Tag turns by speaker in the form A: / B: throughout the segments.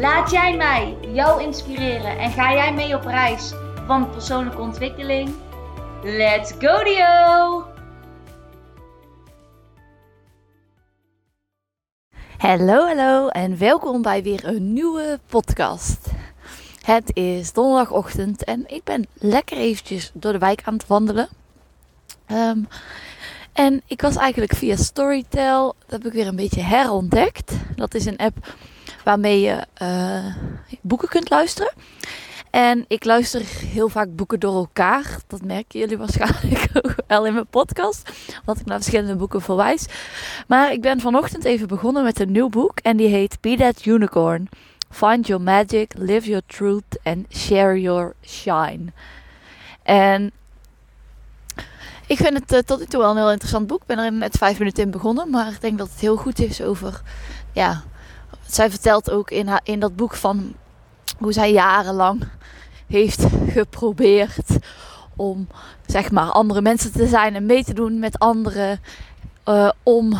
A: Laat jij mij jou inspireren en ga jij mee op reis van persoonlijke ontwikkeling? Let's go Dio!
B: Hallo, hallo en welkom bij weer een nieuwe podcast. Het is donderdagochtend en ik ben lekker eventjes door de wijk aan het wandelen. Ehm, en ik was eigenlijk via Storytel, dat heb ik weer een beetje herontdekt. Dat is een app waarmee je uh, boeken kunt luisteren. En ik luister heel vaak boeken door elkaar. Dat merken jullie waarschijnlijk ook wel in mijn podcast. wat ik naar verschillende boeken verwijs. Maar ik ben vanochtend even begonnen met een nieuw boek. En die heet Be That Unicorn. Find Your Magic, Live Your Truth and Share Your Shine. En ik vind het uh, tot nu toe wel een heel interessant boek. Ik ben er net vijf minuten in begonnen. Maar ik denk dat het heel goed is over... Ja, zij vertelt ook in, haar, in dat boek van hoe zij jarenlang heeft geprobeerd om zeg maar andere mensen te zijn en mee te doen met anderen. Uh, om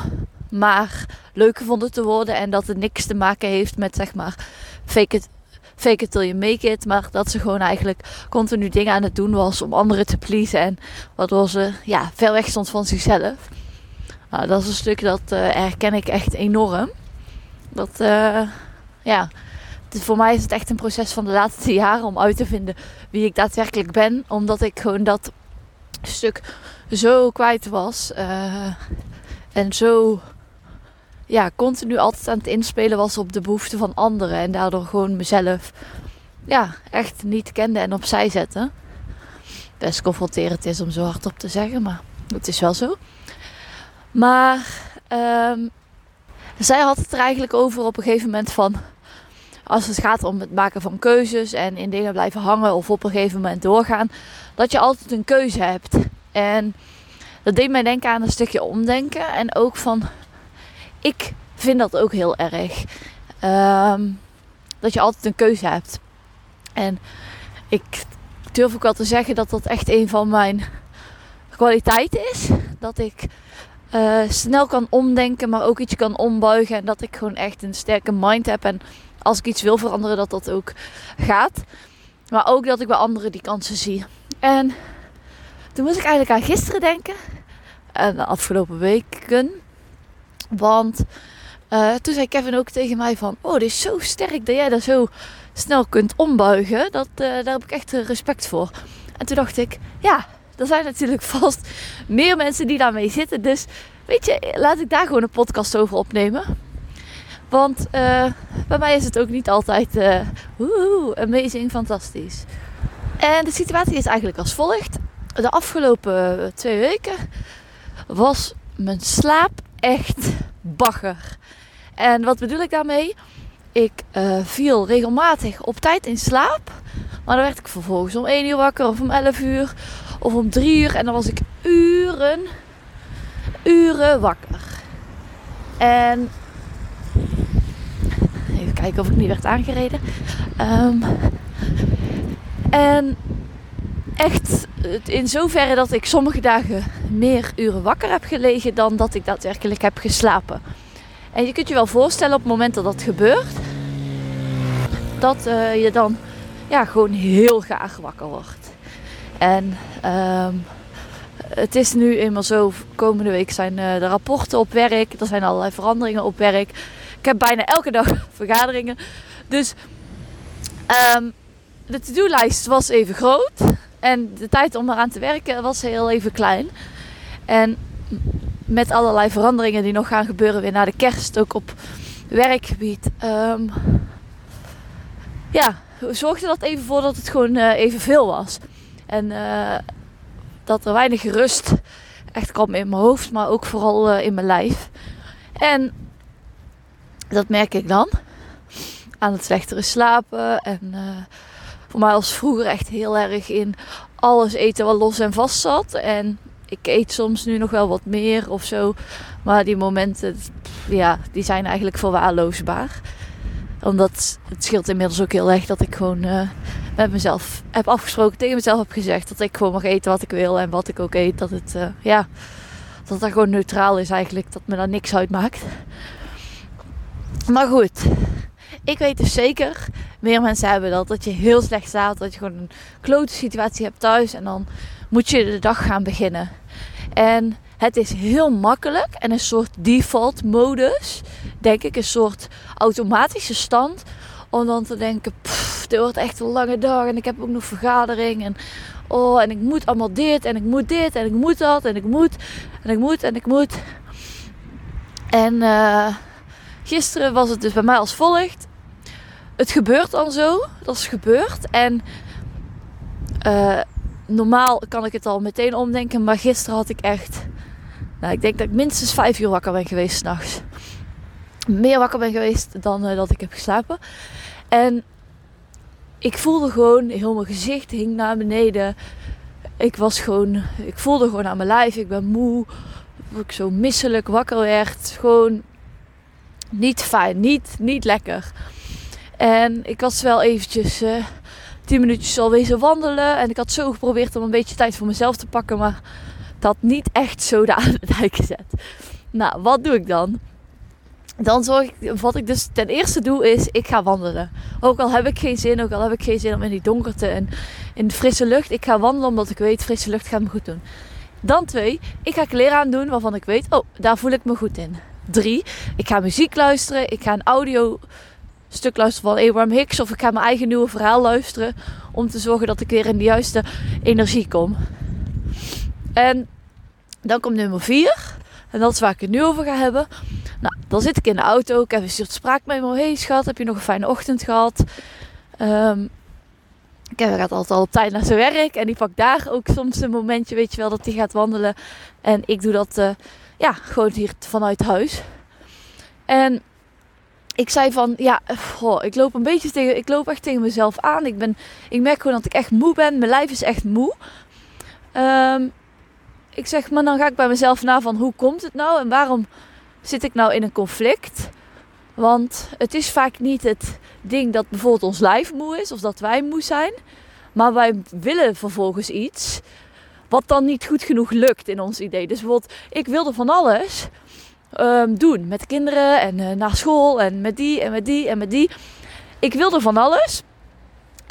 B: maar leuk gevonden te worden. En dat het niks te maken heeft met zeg maar fake it, fake it till you make it. Maar dat ze gewoon eigenlijk continu dingen aan het doen was om anderen te pleasen. En waardoor ze ja, ver weg stond van zichzelf. Nou, dat is een stuk dat uh, herken ik echt enorm. Dat, uh, ja, voor mij is het echt een proces van de laatste jaren om uit te vinden wie ik daadwerkelijk ben. Omdat ik gewoon dat stuk zo kwijt was. Uh, en zo ja, continu altijd aan het inspelen was op de behoeften van anderen. En daardoor gewoon mezelf ja, echt niet kende en opzij zette. Best confronterend is om zo hardop te zeggen, maar het is wel zo. Maar um, zij had het er eigenlijk over op een gegeven moment van. Als het gaat om het maken van keuzes en in dingen blijven hangen of op een gegeven moment doorgaan, dat je altijd een keuze hebt. En dat deed mij denken aan een stukje omdenken. En ook van, ik vind dat ook heel erg. Um, dat je altijd een keuze hebt. En ik durf ook wel te zeggen dat dat echt een van mijn kwaliteiten is. Dat ik uh, snel kan omdenken, maar ook iets kan ombuigen. En dat ik gewoon echt een sterke mind heb. En als ik iets wil veranderen, dat dat ook gaat. Maar ook dat ik bij anderen die kansen zie. En toen moest ik eigenlijk aan gisteren denken. En de afgelopen weken. Want uh, toen zei Kevin ook tegen mij van... Oh, dit is zo sterk dat jij dat zo snel kunt ombuigen. Dat, uh, daar heb ik echt respect voor. En toen dacht ik... Ja, er zijn natuurlijk vast meer mensen die daarmee zitten. Dus weet je, laat ik daar gewoon een podcast over opnemen. Want uh, bij mij is het ook niet altijd uh, amazing, fantastisch. En de situatie is eigenlijk als volgt. De afgelopen twee weken was mijn slaap echt bagger. En wat bedoel ik daarmee? Ik uh, viel regelmatig op tijd in slaap. Maar dan werd ik vervolgens om 1 uur wakker of om 11 uur of om 3 uur. En dan was ik uren, uren wakker. En even kijken of ik niet werd aangereden. Um, en echt in zoverre dat ik sommige dagen meer uren wakker heb gelegen dan dat ik daadwerkelijk heb geslapen. En je kunt je wel voorstellen op het moment dat dat gebeurt, dat uh, je dan ja, gewoon heel graag wakker wordt. En um, het is nu eenmaal zo, komende week zijn uh, de rapporten op werk, er zijn allerlei veranderingen op werk. Ik heb bijna elke dag vergaderingen. Dus um, de to-do-lijst was even groot. En de tijd om eraan te werken was heel even klein. En met allerlei veranderingen die nog gaan gebeuren weer na de kerst, ook op werkgebied. Um, ja, zorgde dat even voor dat het gewoon uh, even veel was. En uh, dat er weinig rust echt kwam in mijn hoofd, maar ook vooral uh, in mijn lijf. En dat merk ik dan. aan het slechtere slapen. En uh, voor mij was vroeger echt heel erg in alles eten wat los en vast zat. En ik eet soms nu nog wel wat meer of zo. Maar die momenten, ja, die zijn eigenlijk verwaarloosbaar. Omdat het scheelt inmiddels ook heel erg dat ik gewoon met mezelf heb afgesproken, tegen mezelf heb gezegd dat ik gewoon mag eten wat ik wil. En wat ik ook eet, dat het, uh, ja, dat dat gewoon neutraal is eigenlijk. Dat me daar niks uitmaakt. Maar goed, ik weet dus zeker, meer mensen hebben dat, dat je heel slecht staat. Dat je gewoon een klote situatie hebt thuis en dan moet je de dag gaan beginnen. En het is heel makkelijk en een soort default modus, denk ik, een soort automatische stand. Om dan te denken, dit wordt echt een lange dag en ik heb ook nog vergadering. En oh, en ik moet allemaal dit en ik moet dit en ik moet dat en ik moet en ik moet en ik moet. En uh, gisteren was het dus bij mij als volgt. Het gebeurt dan zo, dat is gebeurd. En uh, normaal kan ik het al meteen omdenken, maar gisteren had ik echt. Nou, ik denk dat ik minstens vijf uur wakker ben geweest s'nachts. Meer wakker ben geweest dan uh, dat ik heb geslapen. En ik voelde gewoon, heel mijn gezicht hing naar beneden. Ik was gewoon, ik voelde gewoon aan mijn lijf, ik ben moe. Ik zo misselijk wakker werd. Gewoon niet fijn, niet, niet lekker. En ik was wel eventjes uh, tien minuutjes al wezen wandelen. En ik had zo geprobeerd om een beetje tijd voor mezelf te pakken. Maar dat niet echt zo de aan de dijk gezet. Nou, wat doe ik dan? Dan zorg ik, wat ik dus ten eerste doe is, ik ga wandelen. Ook al heb ik geen zin, ook al heb ik geen zin om in die donkerte en in de frisse lucht. Ik ga wandelen omdat ik weet, frisse lucht gaat me goed doen. Dan twee, ik ga kleren aandoen waarvan ik weet, oh, daar voel ik me goed in. Drie, ik ga muziek luisteren. Ik ga een audio stuk luisteren van Abraham Hicks. Of ik ga mijn eigen nieuwe verhaal luisteren. Om te zorgen dat ik weer in de juiste energie kom. En dan komt nummer vier. En dat is waar ik het nu over ga hebben. Nou, dan zit ik in de auto. Ik heb een soort spraakmemo. Hey schat, heb je nog een fijne ochtend gehad? Um, Kevin gaat altijd al op tijd naar zijn werk. En die pakt daar ook soms een momentje, weet je wel, dat hij gaat wandelen. En ik doe dat uh, ja, gewoon hier vanuit huis. En ik zei van, ja, ik loop een beetje tegen, ik loop echt tegen mezelf aan. Ik, ben, ik merk gewoon dat ik echt moe ben. Mijn lijf is echt moe. Um, ik zeg, maar dan ga ik bij mezelf na van, hoe komt het nou? En waarom zit ik nou in een conflict? Want het is vaak niet het ding dat bijvoorbeeld ons lijf moe is of dat wij moe zijn. Maar wij willen vervolgens iets wat dan niet goed genoeg lukt in ons idee. Dus bijvoorbeeld, ik wilde van alles um, doen met kinderen en uh, naar school en met die en met die en met die. Ik wilde van alles.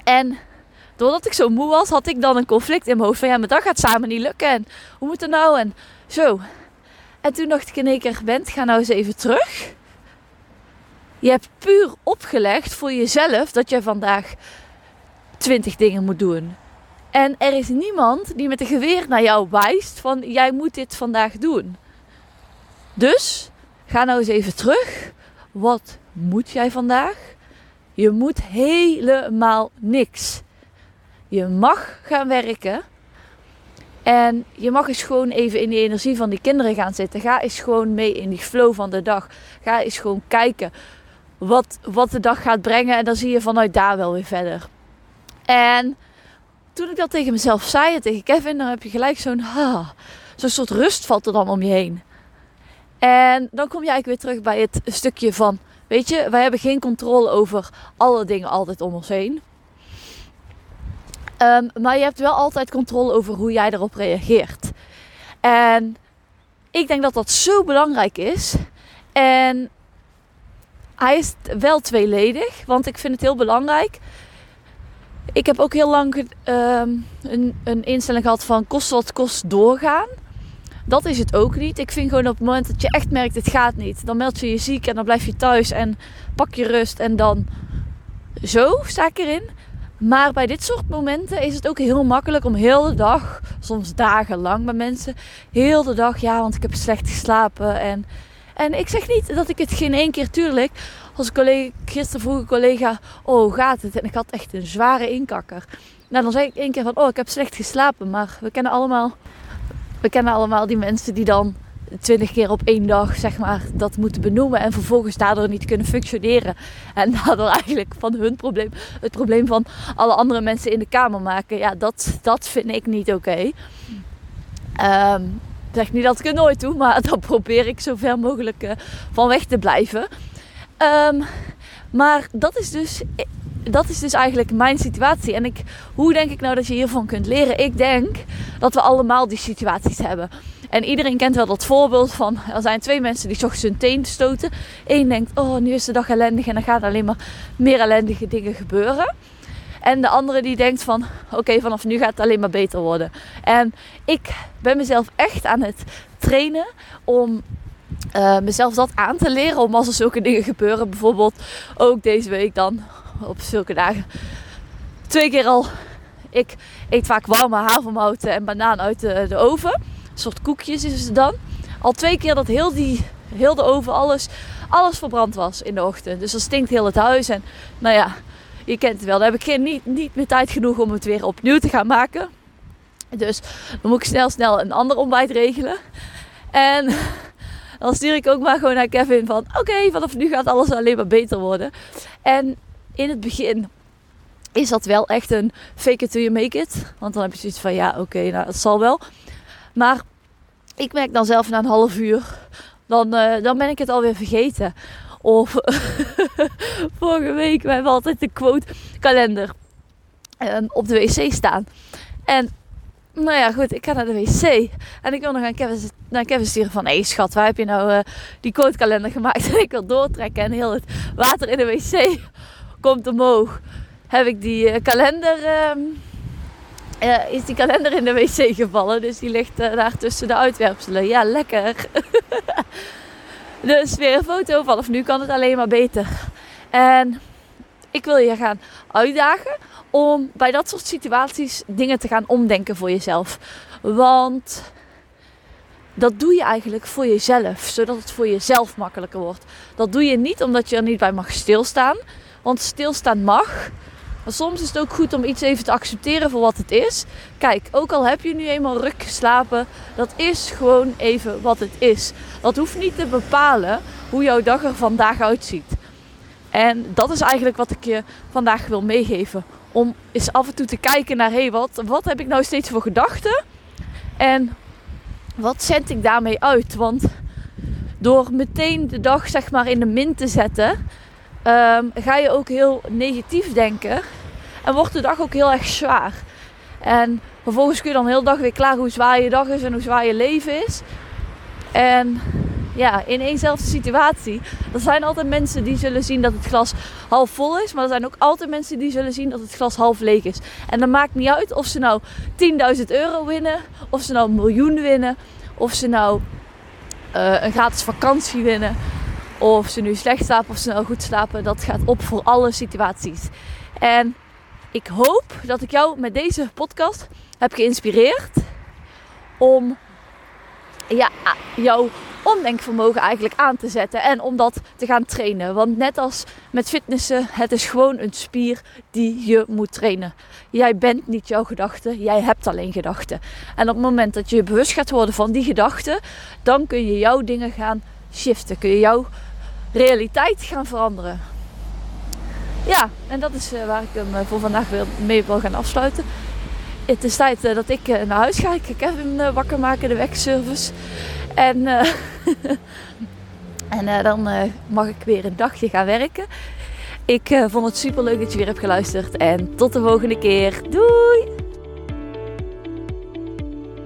B: En doordat ik zo moe was, had ik dan een conflict in mijn hoofd van ja, maar dat gaat samen niet lukken. En hoe moet het nou? En zo. En toen dacht ik in één keer, Bent, ga nou eens even terug. Je hebt puur opgelegd voor jezelf dat je vandaag twintig dingen moet doen. En er is niemand die met een geweer naar jou wijst van jij moet dit vandaag doen. Dus ga nou eens even terug. Wat moet jij vandaag? Je moet helemaal niks. Je mag gaan werken. En je mag eens gewoon even in die energie van die kinderen gaan zitten. Ga eens gewoon mee in die flow van de dag. Ga eens gewoon kijken wat, wat de dag gaat brengen. En dan zie je vanuit daar wel weer verder. En toen ik dat tegen mezelf zei, tegen Kevin, dan heb je gelijk zo'n zo'n soort rust valt er dan om je heen. En dan kom je eigenlijk weer terug bij het stukje van, weet je, wij hebben geen controle over alle dingen altijd om ons heen. Um, maar je hebt wel altijd controle over hoe jij erop reageert. En ik denk dat dat zo belangrijk is. En hij is wel tweeledig, want ik vind het heel belangrijk. Ik heb ook heel lang um, een, een instelling gehad van kost wat kost doorgaan. Dat is het ook niet. Ik vind gewoon op het moment dat je echt merkt het gaat niet, dan meld je je ziek en dan blijf je thuis en pak je rust en dan zo sta ik erin. Maar bij dit soort momenten is het ook heel makkelijk om heel de dag, soms dagenlang bij mensen, heel de dag, ja, want ik heb slecht geslapen. En, en ik zeg niet dat ik het geen één keer, tuurlijk, als collega, gisteren vroeg een collega, oh, gaat het? En ik had echt een zware inkakker. Nou, dan zeg ik één keer van, oh, ik heb slecht geslapen. Maar we kennen allemaal, we kennen allemaal die mensen die dan twintig keer op één dag, zeg maar, dat moeten benoemen. En vervolgens daardoor niet kunnen functioneren. En daardoor eigenlijk van hun probleem het probleem van alle andere mensen in de kamer maken. Ja, dat, dat vind ik niet oké. Okay. Ehm, zeg niet dat ik het nooit doe, maar dan probeer ik zo ver mogelijk uh, van weg te blijven. Um, maar dat is dus dat is dus eigenlijk mijn situatie. En ik, hoe denk ik nou dat je hiervan kunt leren? Ik denk dat we allemaal die situaties hebben. En iedereen kent wel dat voorbeeld van er zijn twee mensen die ochtends hun teen stoten. Eén denkt, oh nu is de dag ellendig en dan gaan alleen maar meer ellendige dingen gebeuren. En de andere die denkt van, oké vanaf nu gaat het alleen maar beter worden. En ik ben mezelf echt aan het trainen om uh, mezelf dat aan te leren. Om als er zulke dingen gebeuren, bijvoorbeeld ook deze week dan op zulke dagen. Twee keer al. Ik eet vaak warme havermouten en banaan uit de, de oven. Soort koekjes is het dan. Al twee keer dat heel, die, heel de oven, alles, alles verbrand was in de ochtend. Dus dan stinkt heel het huis. En nou ja, je kent het wel. Dan heb ik geen, niet, niet meer tijd genoeg om het weer opnieuw te gaan maken. Dus dan moet ik snel, snel een ander ontbijt regelen. En dan stuur ik ook maar gewoon naar Kevin van... Oké, vanaf nu gaat alles alleen maar beter worden. En in het begin is dat wel echt een fake it till you make it. Want dan heb je zoiets van, ja, oké, nou, dat zal wel. Maar ik merk dan zelf na een half uur, dan, uh, dan ben ik het alweer vergeten. Of vorige week, we hebben altijd de quote kalender um, op de wc staan. En nou ja, goed, ik ga naar de wc. En ik wil nog aan Kevin, naar Kevin sturen van... Hé hey, schat, waar heb je nou uh, die quotekalender gemaakt? En ik wil doortrekken en heel het water in de wc komt omhoog. Heb ik die uh, kalender... Uh, is die kalender in de wc gevallen. Dus die ligt daar tussen de uitwerpselen. Ja, lekker. dus weer een foto. Vanaf nu kan het alleen maar beter. En ik wil je gaan uitdagen om bij dat soort situaties dingen te gaan omdenken voor jezelf. Want dat doe je eigenlijk voor jezelf, zodat het voor jezelf makkelijker wordt. Dat doe je niet omdat je er niet bij mag stilstaan, want stilstaan mag. Maar soms is het ook goed om iets even te accepteren voor wat het is. Kijk, ook al heb je nu eenmaal ruk geslapen, dat is gewoon even wat het is. Dat hoeft niet te bepalen hoe jouw dag er vandaag uitziet. En dat is eigenlijk wat ik je vandaag wil meegeven. Om eens af en toe te kijken naar, hé, hey, wat, wat heb ik nou steeds voor gedachten? En wat zend ik daarmee uit? Want door meteen de dag zeg maar in de min te zetten, um, ga je ook heel negatief denken. En wordt de dag ook heel erg zwaar. En vervolgens kun je dan heel dag weer klaar hoe zwaar je dag is en hoe zwaar je leven is. En ja, in éénzelfde situatie. Er zijn altijd mensen die zullen zien dat het glas half vol is. Maar er zijn ook altijd mensen die zullen zien dat het glas half leeg is. En dat maakt niet uit of ze nou 10.000 euro winnen. Of ze nou een miljoen winnen. Of ze nou uh, een gratis vakantie winnen. Of ze nu slecht slapen of nou goed slapen. Dat gaat op voor alle situaties. En ik hoop dat ik jou met deze podcast heb geïnspireerd. Om ja, jouw omdenkvermogen eigenlijk aan te zetten en om dat te gaan trainen. Want net als met fitnessen, het is gewoon een spier die je moet trainen. Jij bent niet jouw gedachten, jij hebt alleen gedachten. En op het moment dat je bewust gaat worden van die gedachten, dan kun je jouw dingen gaan Kun je jouw realiteit gaan veranderen. Ja, en dat is eh, waar ik hem eh, voor vandaag mee wil gaan afsluiten. Het is tijd eh, dat ik naar huis ga. Ik ga Kevin wakker maken, de wegservice. En, en dan mag ik weer een dagje gaan werken. Ik vond het super leuk dat je weer hebt geluisterd. En tot de volgende keer. Doei!